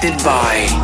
selected by